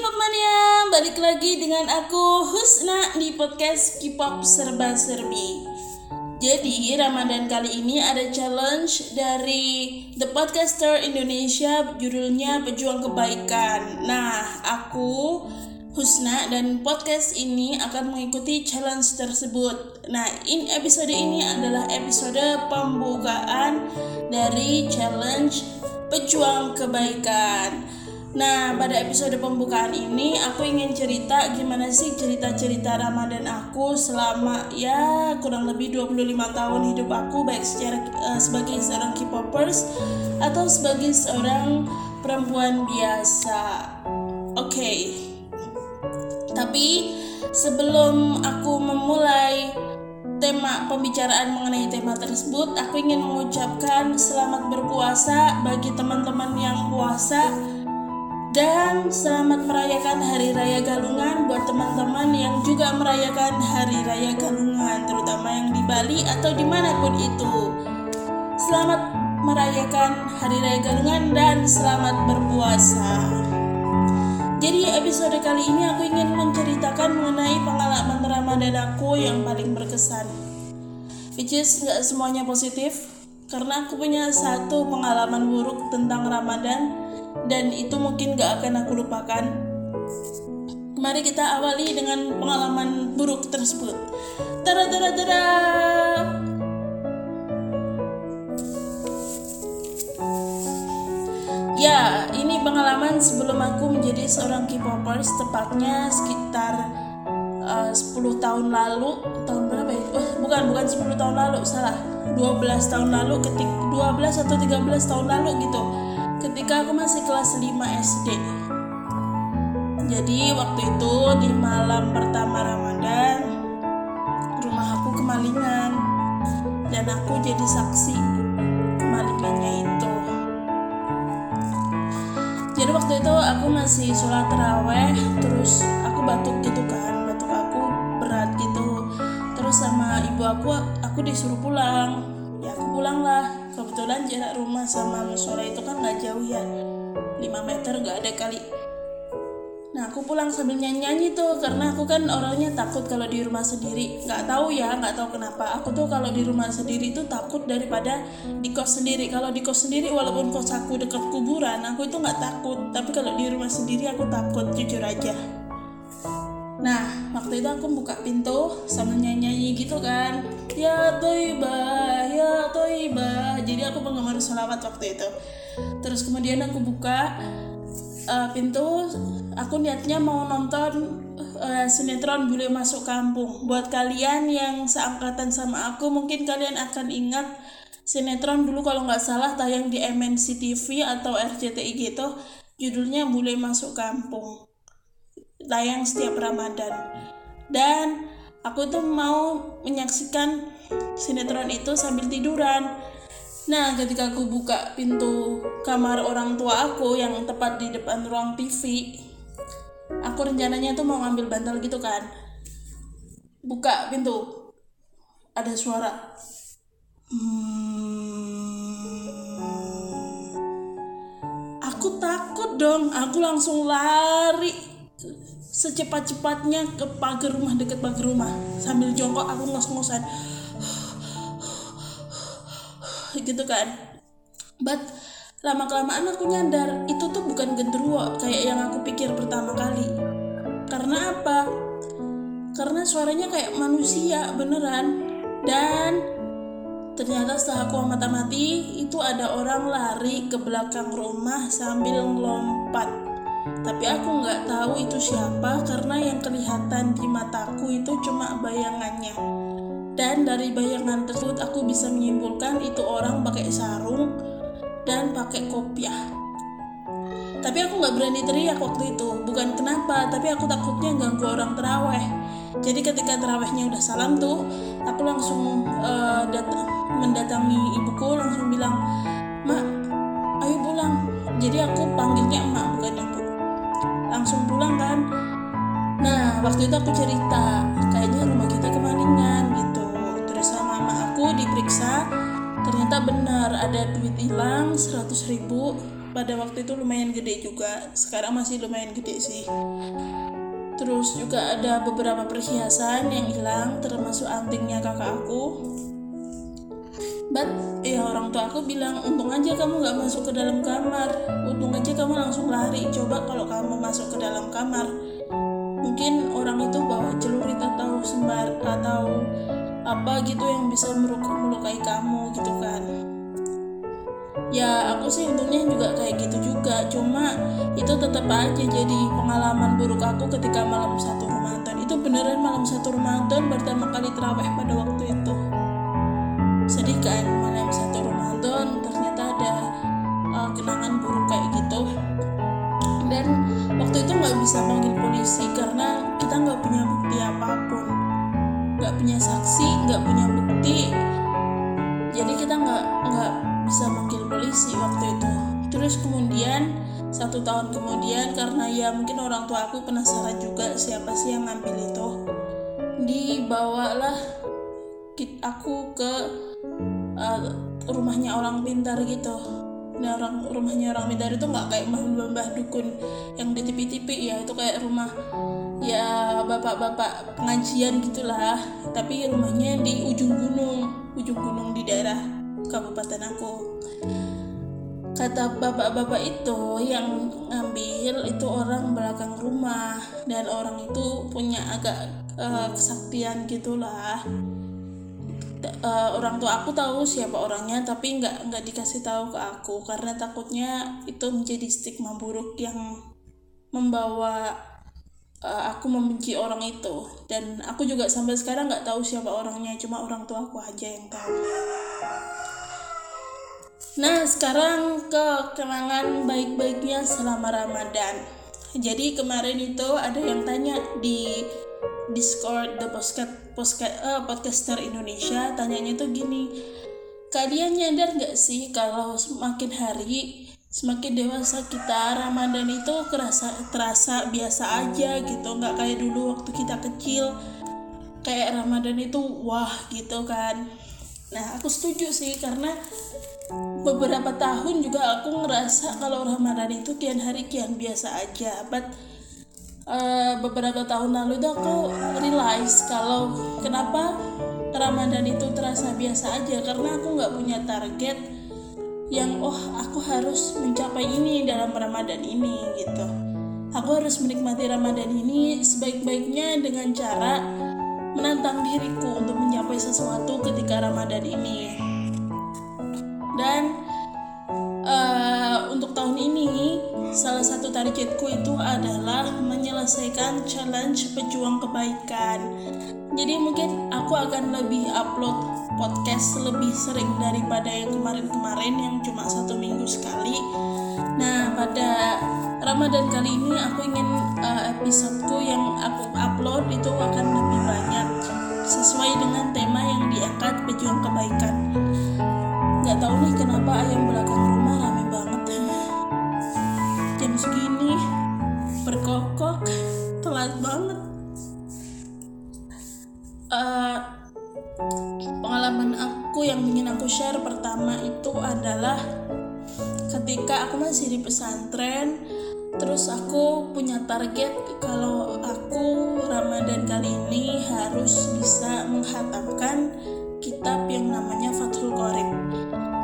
K-pop mania, balik lagi dengan aku Husna di podcast K-pop serba serbi. Jadi Ramadan kali ini ada challenge dari The Podcaster Indonesia judulnya Pejuang Kebaikan. Nah, aku Husna dan podcast ini akan mengikuti challenge tersebut. Nah, in episode ini adalah episode pembukaan dari challenge Pejuang Kebaikan. Nah, pada episode pembukaan ini aku ingin cerita gimana sih cerita-cerita Ramadan aku selama ya kurang lebih 25 tahun hidup aku baik secara uh, sebagai seorang K-popers atau sebagai seorang perempuan biasa. Oke. Okay. Tapi sebelum aku memulai tema pembicaraan mengenai tema tersebut, aku ingin mengucapkan selamat berpuasa bagi teman-teman yang puasa dan selamat merayakan Hari Raya Galungan buat teman-teman yang juga merayakan Hari Raya Galungan, terutama yang di Bali atau di mana pun itu. Selamat merayakan Hari Raya Galungan dan selamat berpuasa. Jadi episode kali ini aku ingin menceritakan mengenai pengalaman Ramadan aku yang paling berkesan. Which is nggak semuanya positif, karena aku punya satu pengalaman buruk tentang Ramadan dan itu mungkin gak akan aku lupakan. Mari kita awali dengan pengalaman buruk tersebut. Tara tara tara. Ya, ini pengalaman sebelum aku menjadi seorang K-popers tepatnya sekitar uh, 10 tahun lalu. Tahun berapa ya? Oh, bukan, bukan 10 tahun lalu, salah. 12 tahun lalu ketik 12 atau 13 tahun lalu gitu ketika aku masih kelas 5 SD. Jadi waktu itu di malam pertama Ramadan rumah aku kemalingan dan aku jadi saksi kemalingannya itu. Jadi waktu itu aku masih sholat teraweh terus aku batuk gitu kan batuk aku berat gitu terus sama ibu aku aku disuruh pulang kebetulan jarak rumah sama musola itu kan nggak jauh ya. 5 meter nggak ada kali. Nah aku pulang sambil nyanyi nyanyi tuh karena aku kan orangnya takut kalau di rumah sendiri. Nggak tahu ya nggak tahu kenapa. Aku tuh kalau di rumah sendiri tuh takut daripada di kos sendiri. Kalau di kos sendiri walaupun kos aku dekat kuburan aku itu nggak takut. Tapi kalau di rumah sendiri aku takut jujur aja. Nah, waktu itu aku buka pintu sambil nyanyi-nyanyi gitu kan. Ya Toibah, ya Toibah. Jadi aku penggemar sholawat waktu itu. Terus kemudian aku buka uh, pintu, aku niatnya mau nonton uh, sinetron Bule Masuk Kampung. Buat kalian yang seangkatan sama aku, mungkin kalian akan ingat sinetron dulu kalau nggak salah tayang di MNC TV atau RCTI gitu. Judulnya Bule Masuk Kampung tayang setiap Ramadan. Dan aku tuh mau menyaksikan sinetron itu sambil tiduran. Nah, ketika aku buka pintu kamar orang tua aku yang tepat di depan ruang TV, aku rencananya tuh mau ngambil bantal gitu kan. Buka pintu, ada suara. Hmm. Aku takut dong, aku langsung lari secepat-cepatnya ke pagar rumah dekat pagar rumah sambil jongkok aku ngos-ngosan gitu kan. But lama kelamaan aku nyadar itu tuh bukan genderuwo kayak yang aku pikir pertama kali. Karena apa? Karena suaranya kayak manusia beneran. Dan ternyata setelah aku amati itu ada orang lari ke belakang rumah sambil ngelompat. Tapi aku nggak tahu itu siapa karena yang kelihatan di mataku itu cuma bayangannya. Dan dari bayangan tersebut aku bisa menyimpulkan itu orang pakai sarung dan pakai kopiah. Tapi aku nggak berani teriak waktu itu, bukan kenapa, tapi aku takutnya ganggu orang teraweh. Jadi ketika terawehnya udah salam tuh, aku langsung uh, datang mendatangi ibuku langsung bilang, "Mak, ayo pulang." Jadi aku panggilnya emak bukan ibu langsung pulang kan nah waktu itu aku cerita benar ada duit hilang 100 ribu. Pada waktu itu lumayan gede juga sekarang masih lumayan gede sih. Terus juga ada beberapa perhiasan yang hilang termasuk antingnya kakak aku. But ya orang tua aku bilang untung aja kamu nggak masuk ke dalam kamar. Untung aja kamu langsung lari. Coba kalau kamu masuk ke dalam kamar. Mungkin orang itu bawa celurit atau sembar atau apa gitu yang bisa melukai kamu gitu kan ya aku sih untungnya juga kayak gitu juga. Cuma itu tetap aja jadi pengalaman buruk aku ketika malam satu Ramadan. Itu beneran malam satu Ramadan pertama kali terawih pada waktu itu. Sedih kan malam satu Ramadan ternyata ada uh, kenangan buruk kayak gitu. Dan waktu itu nggak bisa panggil polisi karena kita nggak punya bukti apa pun. Nggak punya saksi nggak punya bukti tahun kemudian karena ya mungkin orang tua aku penasaran juga siapa sih yang ngambil itu. Dibawalah aku ke uh, rumahnya orang pintar gitu. Nah orang rumahnya orang pintar itu nggak kayak mbah-mbah dukun yang di TV-TV ya itu kayak rumah ya bapak-bapak pengajian gitulah. Tapi rumahnya di ujung gunung ujung gunung di daerah kabupaten aku kata bapak-bapak itu yang ngambil itu orang belakang rumah. Dan orang itu punya agak uh, kesaktian gitulah. Uh, orang tua aku tahu siapa orangnya tapi nggak nggak dikasih tahu ke aku. Karena takutnya itu menjadi stigma buruk yang membawa uh, aku membenci orang itu. Dan aku juga sampai sekarang nggak tahu siapa orangnya cuma orang tua aku aja yang tahu nah sekarang ke kenangan baik-baiknya selama Ramadan. Jadi kemarin itu ada yang tanya di Discord the podcast, podcast uh, podcaster Indonesia tanyanya tuh gini kalian nyadar nggak sih kalau semakin hari semakin dewasa kita Ramadan itu kerasa terasa biasa aja gitu nggak kayak dulu waktu kita kecil? Kayak Ramadan itu wah gitu kan. Nah aku setuju sih karena beberapa tahun juga aku ngerasa kalau Ramadan itu kian hari kian biasa aja but uh, beberapa tahun lalu itu aku realize kalau kenapa Ramadan itu terasa biasa aja karena aku nggak punya target yang oh aku harus mencapai ini dalam Ramadan ini gitu. Aku harus menikmati Ramadan ini sebaik-baiknya dengan cara menantang diriku untuk mencapai sesuatu ketika Ramadan ini dan uh, untuk tahun ini salah satu targetku itu adalah menyelesaikan challenge pejuang kebaikan. Jadi mungkin aku akan lebih upload podcast lebih sering daripada yang kemarin-kemarin yang cuma satu minggu sekali. Nah pada Ramadan kali ini aku ingin uh, episodeku yang aku upload itu akan lebih banyak sesuai dengan tema yang diangkat pejuang kebaikan. Gak tahu nih kenapa ayam belakang rumah rame banget. Jam segini berkokok telat banget uh, pengalaman aku yang ingin aku share pertama itu adalah ketika aku masih di pesantren terus aku punya target kalau aku Ramadan kali ini harus bisa menghatamkan kitab yang namanya Fathul Qorib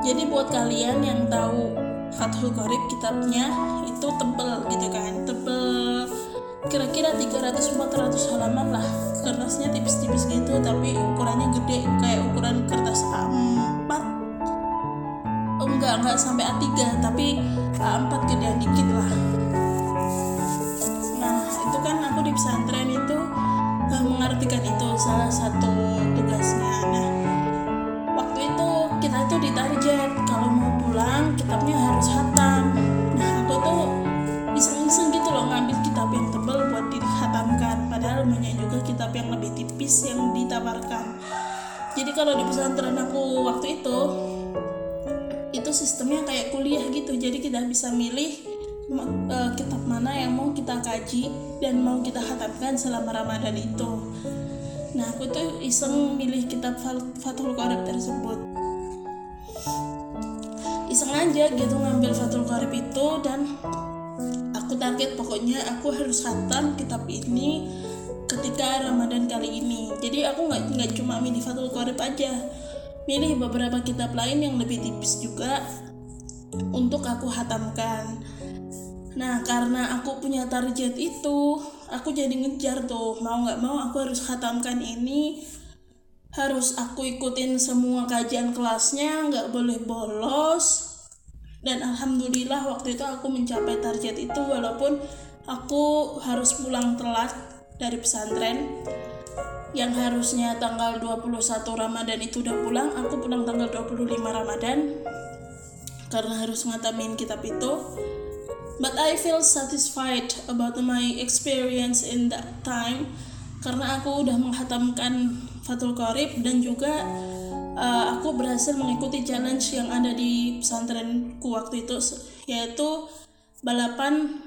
jadi buat kalian yang tahu Fathul Qorib kitabnya itu tebel gitu kan tebel kira-kira 300-400 halaman lah. Kertasnya tipis-tipis gitu tapi ukurannya gede kayak ukuran kertas A4 oh enggak enggak sampai A3 tapi A4 gedean dikit lah. Nah itu kan aku di pesantren itu uh, mengartikan itu salah satu banyak juga kitab yang lebih tipis yang ditawarkan. Jadi kalau di pesantren aku waktu itu itu sistemnya kayak kuliah gitu. Jadi kita bisa milih uh, kitab mana yang mau kita kaji dan mau kita hatamkan selama Ramadan itu. Nah aku tuh iseng milih kitab Fathul Qorib tersebut. Iseng aja gitu ngambil Fathul Qorib itu dan aku target pokoknya aku harus khatam kitab ini ketika Ramadan kali ini. Jadi aku nggak nggak cuma milih Fathul Qorib aja. Milih beberapa kitab lain yang lebih tipis juga untuk aku hatamkan. Nah karena aku punya target itu aku jadi ngejar tuh. Mau nggak mau aku harus hatamkan ini. Harus aku ikutin semua kajian kelasnya nggak boleh bolos. Dan alhamdulillah waktu itu aku mencapai target itu walaupun aku harus pulang telat dari pesantren yang harusnya tanggal 21 Ramadan itu udah pulang aku pulang tanggal 25 Ramadan karena harus ngatamin kitab itu. But I feel satisfied about my experience in that time karena aku udah menghatamkan Fatul Qorib dan juga uh, aku berhasil mengikuti challenge yang ada di pesantrenku waktu itu yaitu balapan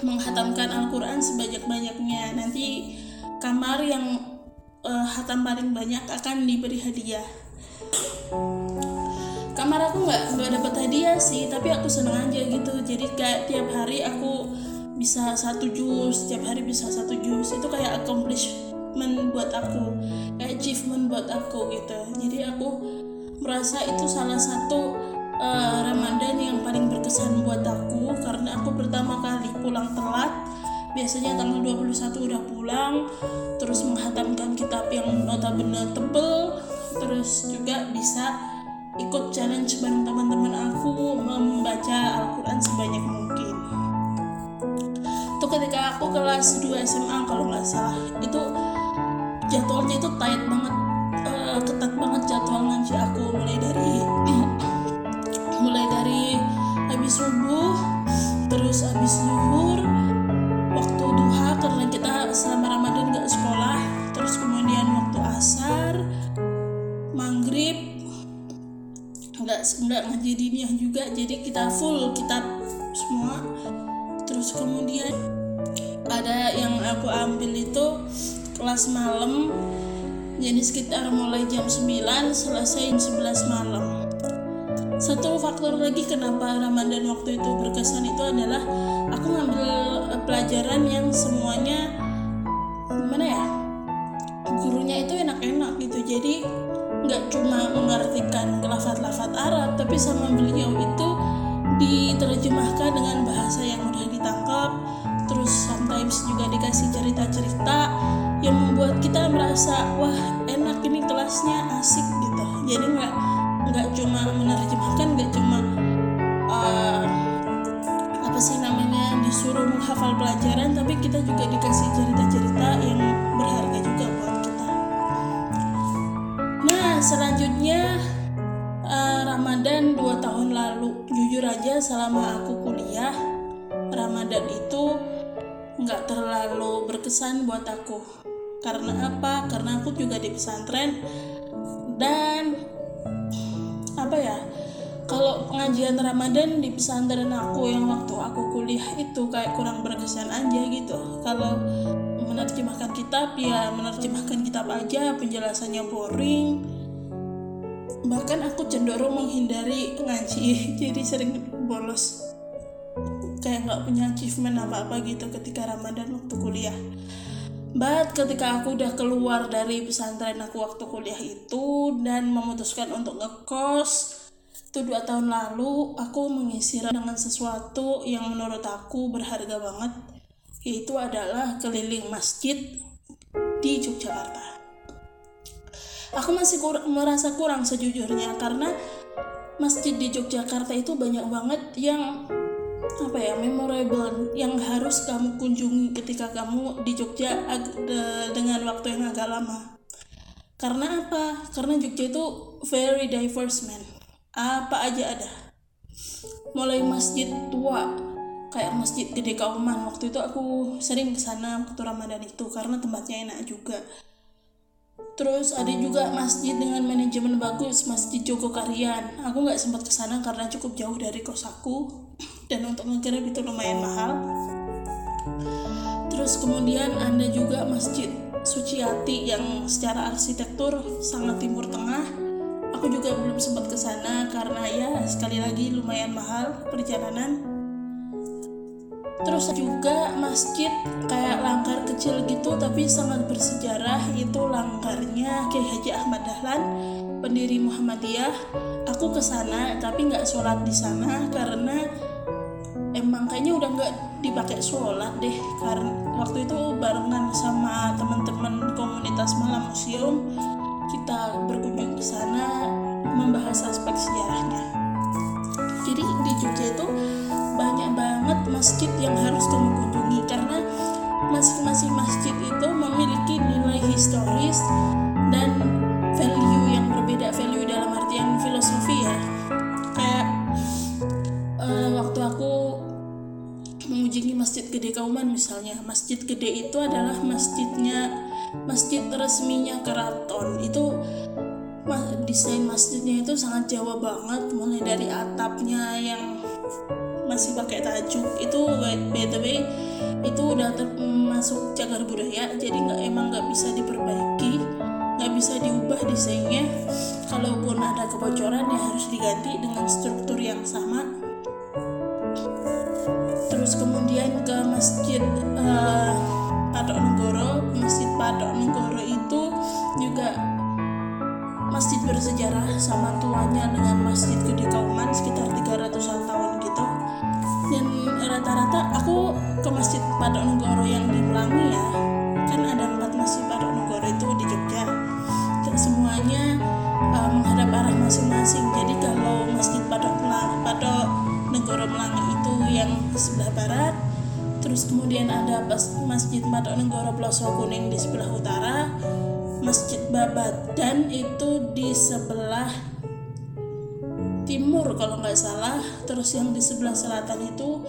menghatamkan Al-Quran sebanyak-banyaknya. Nanti kamar yang uh, hatam paling banyak akan diberi hadiah. Kamar aku nggak nggak dapat hadiah sih tapi aku seneng aja gitu. Jadi kayak tiap hari aku bisa satu jus setiap hari bisa satu jus. Itu kayak accomplishment buat aku kayak achievement buat aku gitu. Jadi aku merasa itu salah satu uh, Ramadan yang paling berkesan buat aku karena aku pertama kali pulang telat. Biasanya tanggal 21 udah pulang terus menghatamkan kitab yang notabene tebel terus juga bisa ikut challenge bareng teman-teman aku membaca Al-Quran sebanyak mungkin. Itu ketika aku kelas 2 SMA kalau nggak salah. Itu jadwalnya itu tight banget kita full kitab semua. Terus kemudian ada yang aku ambil itu kelas malam. Jadi sekitar mulai jam 9 selesai jam 11 malam. Satu faktor lagi kenapa Ramadan waktu itu berkesan itu adalah aku ngambil pelajaran yang semuanya gimana ya gurunya itu enak-enak gitu. Jadi nggak cuma mengartikan lafat-lafat Arab tapi sama beliau itu diterjemahkan dengan bahasa yang mudah ditangkap terus sometimes juga dikasih cerita-cerita yang membuat kita merasa wah enak ini kelasnya asik gitu. Jadi nggak selama aku kuliah? Ramadan itu nggak terlalu berkesan buat aku. Karena apa? Karena aku juga di pesantren. Dan apa ya? Kalau pengajian Ramadan di pesantren aku yang waktu aku kuliah itu kayak kurang berkesan aja gitu. Kalau menerjemahkan kitab ya menerjemahkan kitab aja penjelasannya boring. Bahkan aku cenderung menghindari ngaji. Jadi sering bolos kayak nggak punya achievement apa-apa gitu ketika Ramadan waktu kuliah But ketika aku udah keluar dari pesantren aku waktu kuliah itu dan memutuskan untuk ngekos itu dua tahun lalu aku mengisi dengan sesuatu yang menurut aku berharga banget yaitu adalah keliling masjid di Yogyakarta. Aku masih kur merasa kurang sejujurnya karena masjid di Yogyakarta itu banyak banget yang apa ya memorable yang harus kamu kunjungi ketika kamu di Jogja dengan waktu yang agak lama. Karena apa? Karena Jogja itu very diverse man apa aja ada. Mulai masjid tua kayak masjid gede kauman waktu itu aku sering ke sana waktu Ramadan itu karena tempatnya enak juga Terus ada juga masjid dengan manajemen bagus, Masjid Joko Karyan. Aku nggak sempat ke sana karena cukup jauh dari kos aku dan untuk ngegrab itu lumayan mahal. Terus kemudian ada juga Masjid Suciati yang secara arsitektur sangat timur tengah. Aku aku juga belum sempat ke sana karena ya sekali lagi lumayan mahal perjalanan terus juga masjid kayak langgar kecil gitu tapi sangat bersejarah itu langgarnya Kiai Haji Ahmad Dahlan pendiri Muhammadiyah. Aku ke sana tapi nggak sholat di sana karena emang kayaknya udah nggak dipakai sholat deh. Karena waktu itu barengan sama teman-teman komunitas malam museum kita berkunjung ke sana membahas aspek sejarahnya. Jadi di Jogja itu banyak banget masjid yang harus kamu kunjungi karena masing-masing masjid itu memiliki nilai historis dan value yang berbeda value dalam artian filosofi ya. Kayak uh, waktu aku mengunjungi masjid gede Kauman misalnya masjid gede itu adalah masjidnya masjid resminya keraton. Itu desain masjidnya itu sangat Jawa banget mulai dari atapnya yang masih pakai tajuk. Itu by the way itu udah termasuk cagar budaya jadi nggak emang nggak bisa diperbaiki nggak bisa diubah desainnya. Kalaupun ada kebocoran ya harus diganti dengan struktur yang sama. Terus kemudian ke masjid uh, Patok Negoro. Masjid Patok Negoro itu juga masjid bersejarah sama tuanya dengan masjid Gede Kauman sekitar 300-an tahun rata-rata aku ke masjid Patok yang di Melangi ya. Kan ada empat masjid Patok itu di Jogja. Semuanya uh, menghadap arah masing-masing. Jadi kalau masjid Patok Patok Negoro Melangi itu yang sebelah barat terus kemudian ada Masjid Patok Negoro Ploso Kuning di sebelah utara Masjid Babat dan itu di sebelah timur kalau nggak salah terus yang di sebelah selatan itu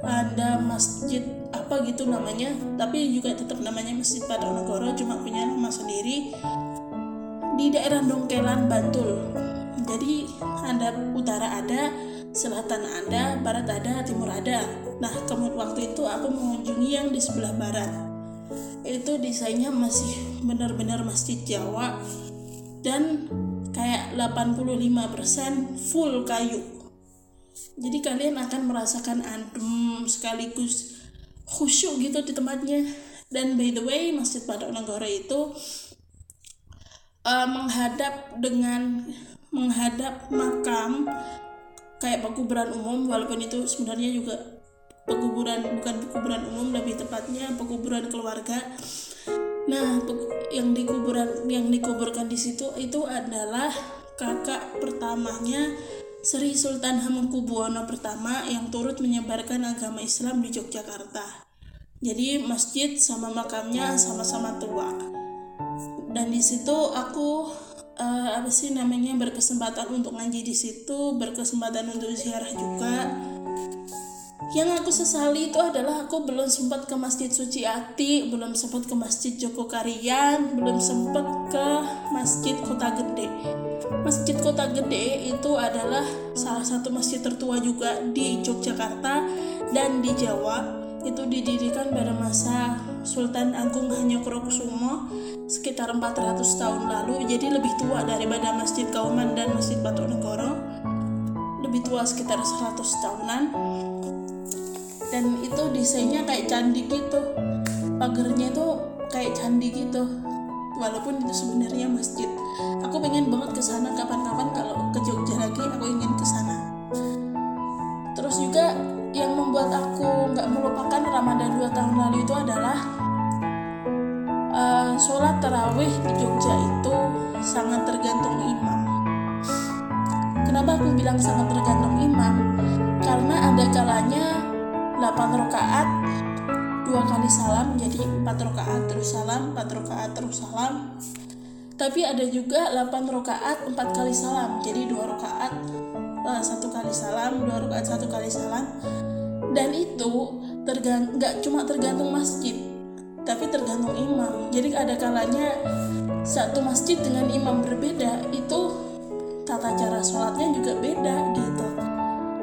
ada masjid apa gitu namanya tapi juga tetap namanya Masjid Patok Negoro cuma punya nama sendiri di daerah Dongkelan Bantul. Jadi ada utara ada selatan ada barat ada timur ada. Nah kemudian waktu itu aku mengunjungi yang di sebelah barat. Itu desainnya masih benar-benar masjid Jawa dan kayak 85% full kayu jadi kalian akan merasakan adem sekaligus khusyuk gitu di tempatnya. Dan by the way Masjid Patok Negoro itu uh, menghadap dengan menghadap makam kayak pekuburan umum walaupun itu sebenarnya juga pekuburan bukan pekuburan umum lebih tepatnya pekuburan keluarga. Nah yang dikuburan yang dikuburkan di situ itu adalah kakak pertamanya Sri Sultan Hamengkubuwono pertama yang turut menyebarkan agama Islam di Yogyakarta. Jadi masjid sama makamnya sama-sama tua. Dan di situ aku uh, apa sih namanya berkesempatan untuk ngaji di situ berkesempatan untuk ziarah juga yang aku sesali itu adalah aku belum sempat ke Masjid Suci Ati, belum sempat ke Masjid Joko Karian, belum sempat ke Masjid Kota Gede. Masjid Kota Gede itu adalah salah satu masjid tertua juga di Yogyakarta dan di Jawa. Itu didirikan pada masa Sultan Agung Hanyokrokusumo sekitar 400 tahun lalu jadi lebih tua daripada Masjid Kauman dan Masjid Batu Negoro lebih tua sekitar 100 tahunan dan itu desainnya kayak candi gitu. Pagarnya itu kayak candi gitu. Walaupun itu sebenarnya masjid. Aku pengen banget ke sana kapan-kapan. Kalau ke Jogja lagi aku ingin ke sana. Terus juga yang membuat aku nggak melupakan Ramadan dua tahun lalu itu adalah uh, sholat tarawih di Jogja itu sangat tergantung imam. Kenapa aku bilang sangat tergantung imam? Karena ada kalanya 8 rakaat dua kali salam jadi 4 rakaat terus salam 4 rakaat terus salam. Tapi ada juga 8 rakaat 4 kali salam jadi dua rakaat uh, satu kali salam dua rakaat satu kali salam. Dan itu tergantung nggak cuma tergantung masjid tapi tergantung imam. Jadi ada kalanya satu masjid dengan imam berbeda itu tata cara sholatnya juga beda gitu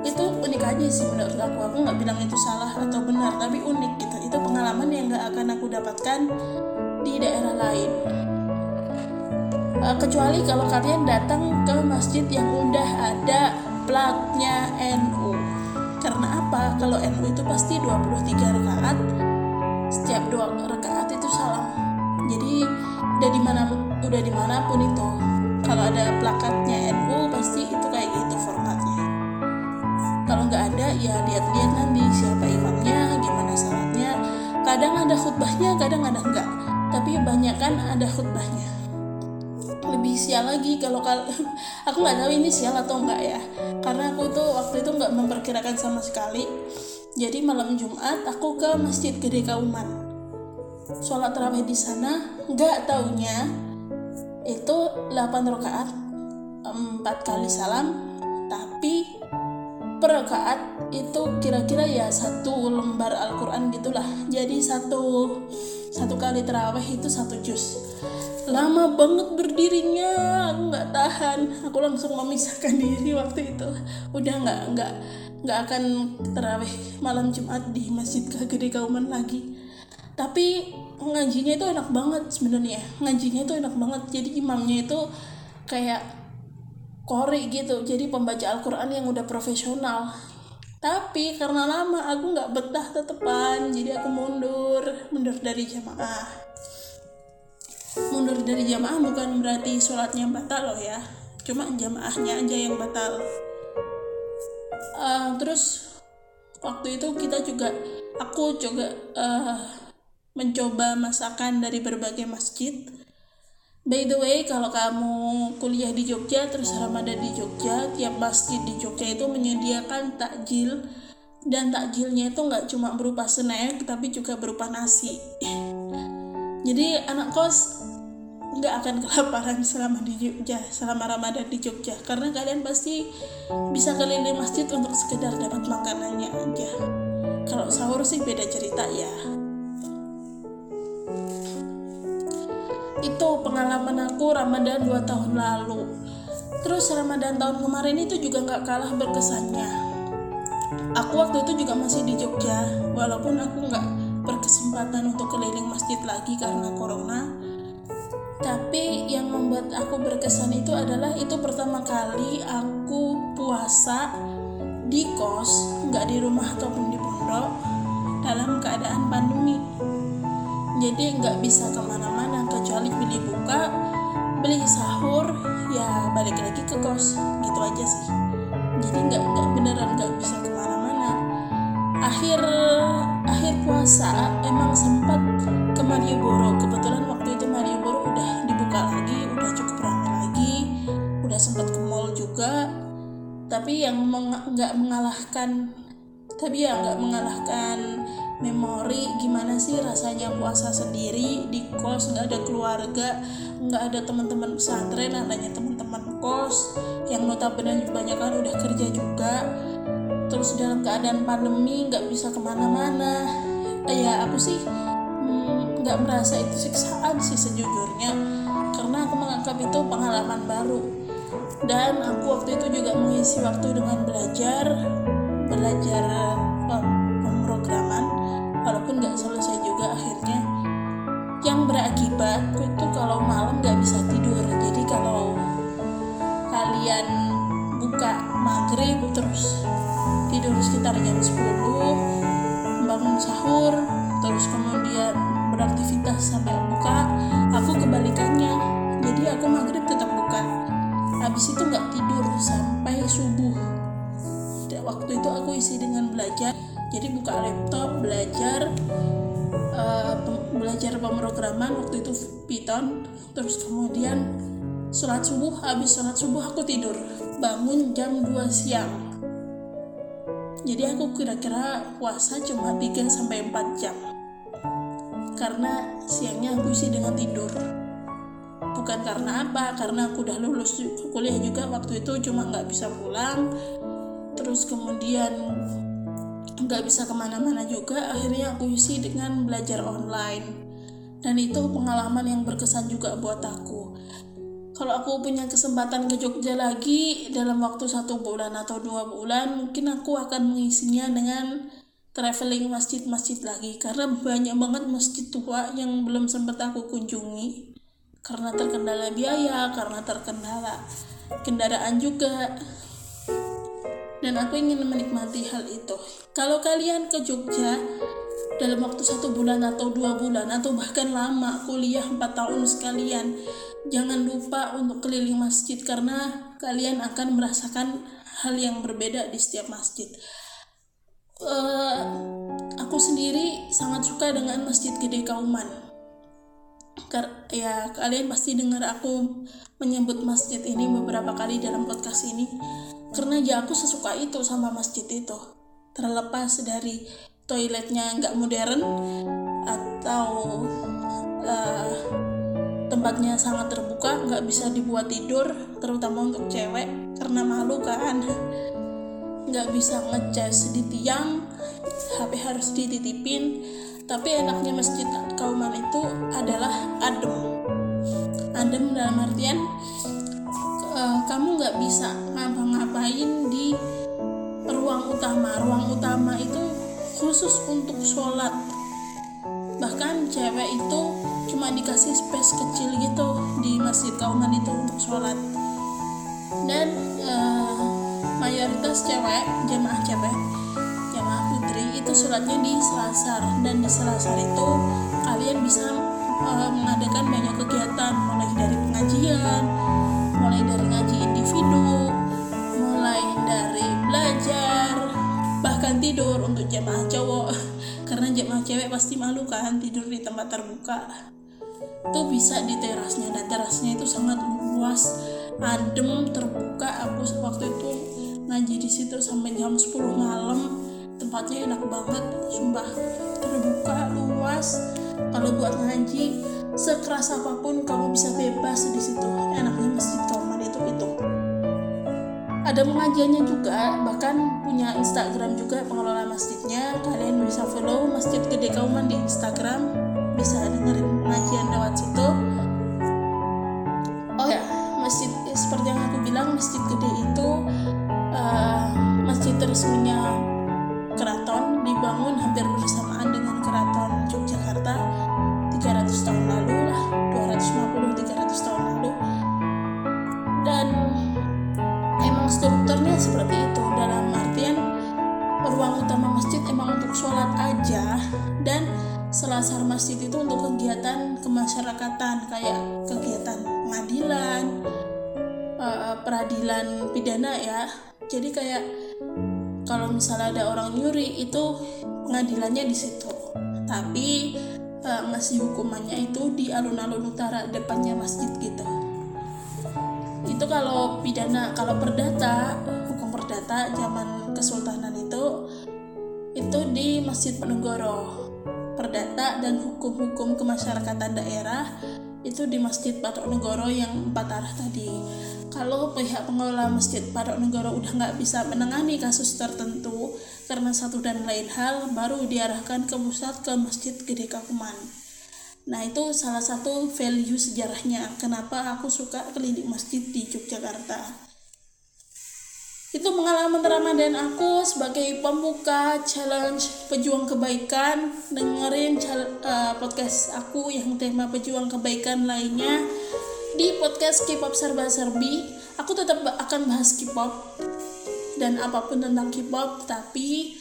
itu unik aja sih menurut aku. Aku nggak bilang itu salah atau benar tapi unik gitu. Itu pengalaman yang nggak akan aku dapatkan di daerah lain. Uh, kecuali kalau kalian datang ke masjid yang udah ada platnya NU karena apa? Kalau NU itu pasti 23 rakaat. Setiap dua rakaat itu salam. Jadi udah di mana udah di mana pun itu. Kalau ada plakatnya NU pasti kalau nggak ada ya lihat-lihat nanti siapa imamnya gimana salatnya. Kadang ada khutbahnya kadang ada enggak tapi banyak kan ada khutbahnya. Lebih sial lagi kalau kal aku nggak tahu ini sial atau enggak ya. Karena aku tuh waktu itu nggak memperkirakan sama sekali. Jadi malam Jumat aku ke Masjid Gede Kauman. Sholat terawih di sana nggak taunya itu 8 rakaat 4 kali salam tapi per rakaat itu kira-kira ya satu lembar Al-Quran gitulah. Jadi satu satu kali terawih itu satu juz. Lama banget berdirinya aku nggak tahan. Aku langsung memisahkan diri waktu itu. Udah nggak nggak nggak akan terawih malam Jumat di Masjid Gede Kauman lagi. Tapi ngajinya itu enak banget sebenarnya. Ngajinya itu enak banget. Jadi imamnya itu kayak kori gitu. Jadi pembaca Al-Quran yang udah profesional. Tapi karena lama aku nggak betah tetepan jadi aku mundur. Mundur dari jamaah. Mundur dari jamaah bukan berarti sholatnya batal loh ya. Cuma jamaahnya aja yang batal. Uh, terus waktu itu kita juga aku juga uh, mencoba masakan dari berbagai masjid By the way, kalau kamu kuliah di Jogja terus Ramadan di Jogja, tiap masjid di Jogja itu menyediakan takjil. Dan takjilnya itu nggak cuma berupa snack tapi juga berupa nasi. Jadi anak kos nggak akan kelaparan selama di Jogja selama Ramadan di Jogja. Karena kalian pasti bisa keliling masjid untuk sekedar dapat makanannya aja. Kalau sahur sih beda cerita ya itu pengalaman aku Ramadan 2 tahun lalu. Terus Ramadan tahun kemarin itu juga nggak kalah berkesannya. Aku waktu itu juga masih di Jogja walaupun aku nggak berkesempatan untuk keliling masjid lagi karena corona. Tapi yang membuat aku berkesan itu adalah itu pertama kali aku puasa di kos nggak di rumah ataupun di pondok dalam keadaan pandemi. Jadi nggak bisa ke mana-mana kecuali beli buka beli sahur ya balik lagi ke kos gitu aja sih. Jadi nggak nggak beneran nggak bisa ke mana-mana. Akhir akhir puasa emang sempat ke Malioboro. Kebetulan waktu itu Malioboro udah dibuka lagi udah cukup ramai lagi udah sempat ke mall juga. Tapi yang nggak meng mengalahkan tapi ya nggak mengalahkan memori gimana sih rasanya puasa sendiri di kos? Nggak ada keluarga nggak ada teman-teman pesantren adanya teman-teman kos yang notabene banyak kan udah kerja juga. Terus dalam keadaan pandemi nggak bisa ke mana-mana. Ya aku sih mm, nggak hmm, merasa itu siksaan sih sejujurnya. Karena aku menganggap itu pengalaman baru. Dan aku waktu itu juga mengisi waktu dengan belajar belajar berakibat itu kalau malam nggak bisa tidur. Jadi kalau kalian buka maghrib terus tidur sekitar jam 10 bangun sahur terus kemudian beraktivitas sampai buka aku kebalikannya. Jadi aku maghrib tetap buka. Habis itu nggak tidur sampai subuh. Waktu itu aku isi dengan belajar. Jadi buka laptop belajar uh, belajar pemrograman waktu itu Python. Terus kemudian sholat subuh habis sholat subuh aku tidur. Bangun jam 2 siang. Jadi aku kira-kira puasa cuma 3 sampai 4 jam. Karena siangnya aku isi dengan tidur. Bukan karena apa karena aku udah lulus kuliah juga waktu itu cuma nggak bisa pulang. Terus kemudian nggak bisa ke mana-mana juga akhirnya aku isi dengan belajar online. Dan itu pengalaman yang berkesan juga buat aku. Kalau aku punya kesempatan ke Jogja lagi dalam waktu satu bulan atau dua bulan mungkin aku akan mengisinya dengan traveling masjid-masjid lagi. Karena banyak banget masjid tua yang belum sempat aku kunjungi. Karena terkendala biaya karena terkendala kendaraan juga dan aku ingin menikmati hal itu. Kalau kalian ke Jogja dalam waktu satu bulan atau dua bulan atau bahkan lama kuliah empat tahun sekalian, jangan lupa untuk keliling masjid karena kalian akan merasakan hal yang berbeda di setiap masjid. Uh, aku sendiri sangat suka dengan Masjid Gede Kauman. Ya, kalian pasti dengar aku menyebut masjid ini beberapa kali dalam podcast ini. Karena ya aku sesuka itu sama masjid itu. Terlepas dari toiletnya nggak modern atau uh, tempatnya sangat terbuka nggak bisa dibuat tidur terutama untuk cewek karena malu kan. Nggak bisa ngecas di tiang HP harus dititipin tapi enaknya masjid kauman itu adalah adem. Adem dalam artian uh, kamu nggak bisa ngapa-ngapain di ruang utama. Ruang utama itu khusus untuk sholat. Bahkan cewek itu cuma dikasih space kecil gitu di masjid kauman itu untuk sholat. Dan uh, mayoritas cewek jemaah cewek itu sholatnya di selasar dan di selasar itu kalian bisa uh, mengadakan banyak kegiatan mulai dari pengajian mulai dari ngaji individu mulai dari belajar bahkan tidur untuk jemaah cowok. Karena jemaah cewek pasti malu kan tidur di tempat terbuka. Itu bisa di terasnya dan terasnya itu sangat luas adem terbuka. Aku waktu itu ngaji di situ sampai jam 10 malam tempatnya enak banget sumpah. Terbuka luas. Kalau buat ngaji sekeras apa pun kamu bisa bebas di situ. Enaknya masjid Kauman itu itu. Ada pengajiannya juga bahkan punya Instagram juga pengelola masjidnya. Kalian bisa follow Masjid Gede Kauman di Instagram. Bisa dengerin pengajian lewat situ selasar masjid itu untuk kegiatan kemasyarakatan kayak kegiatan pengadilan uh, peradilan pidana ya. Jadi kayak kalau misalnya ada orang nyuri itu pengadilannya di situ. Tapi uh, ngasih hukumannya itu di alun-alun utara depannya masjid gitu. Itu kalau pidana kalau perdata hukum perdata zaman kesultanan itu itu di Masjid Penegoro perdata dan hukum-hukum kemasyarakatan daerah itu di Masjid Patok Negoro yang empat arah tadi. Kalau pihak pengelola Masjid Patok Negoro udah nggak bisa menangani kasus tertentu karena satu dan lain hal baru diarahkan ke pusat ke Masjid Gede Kakuman. Nah itu salah satu value sejarahnya. Kenapa aku suka keliling masjid di Yogyakarta. Itu pengalaman Ramadan aku sebagai pembuka challenge pejuang kebaikan. Dengerin uh, podcast aku yang tema pejuang kebaikan lainnya di podcast K-pop serba serbi. Aku tetap akan bahas K-pop dan apa pun tentang K-pop, tapi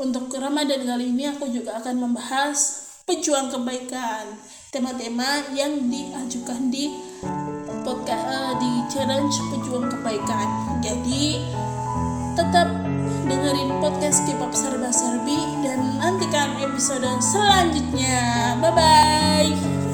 untuk Ramadan kali ini aku juga akan membahas pejuang kebaikan tema-tema yang diajukan di podcast uh, di challenge pejuang kebaikan. Jadi tetap dengerin podcast K-pop serba serbi dan nantikan episode selanjutnya. Bye bye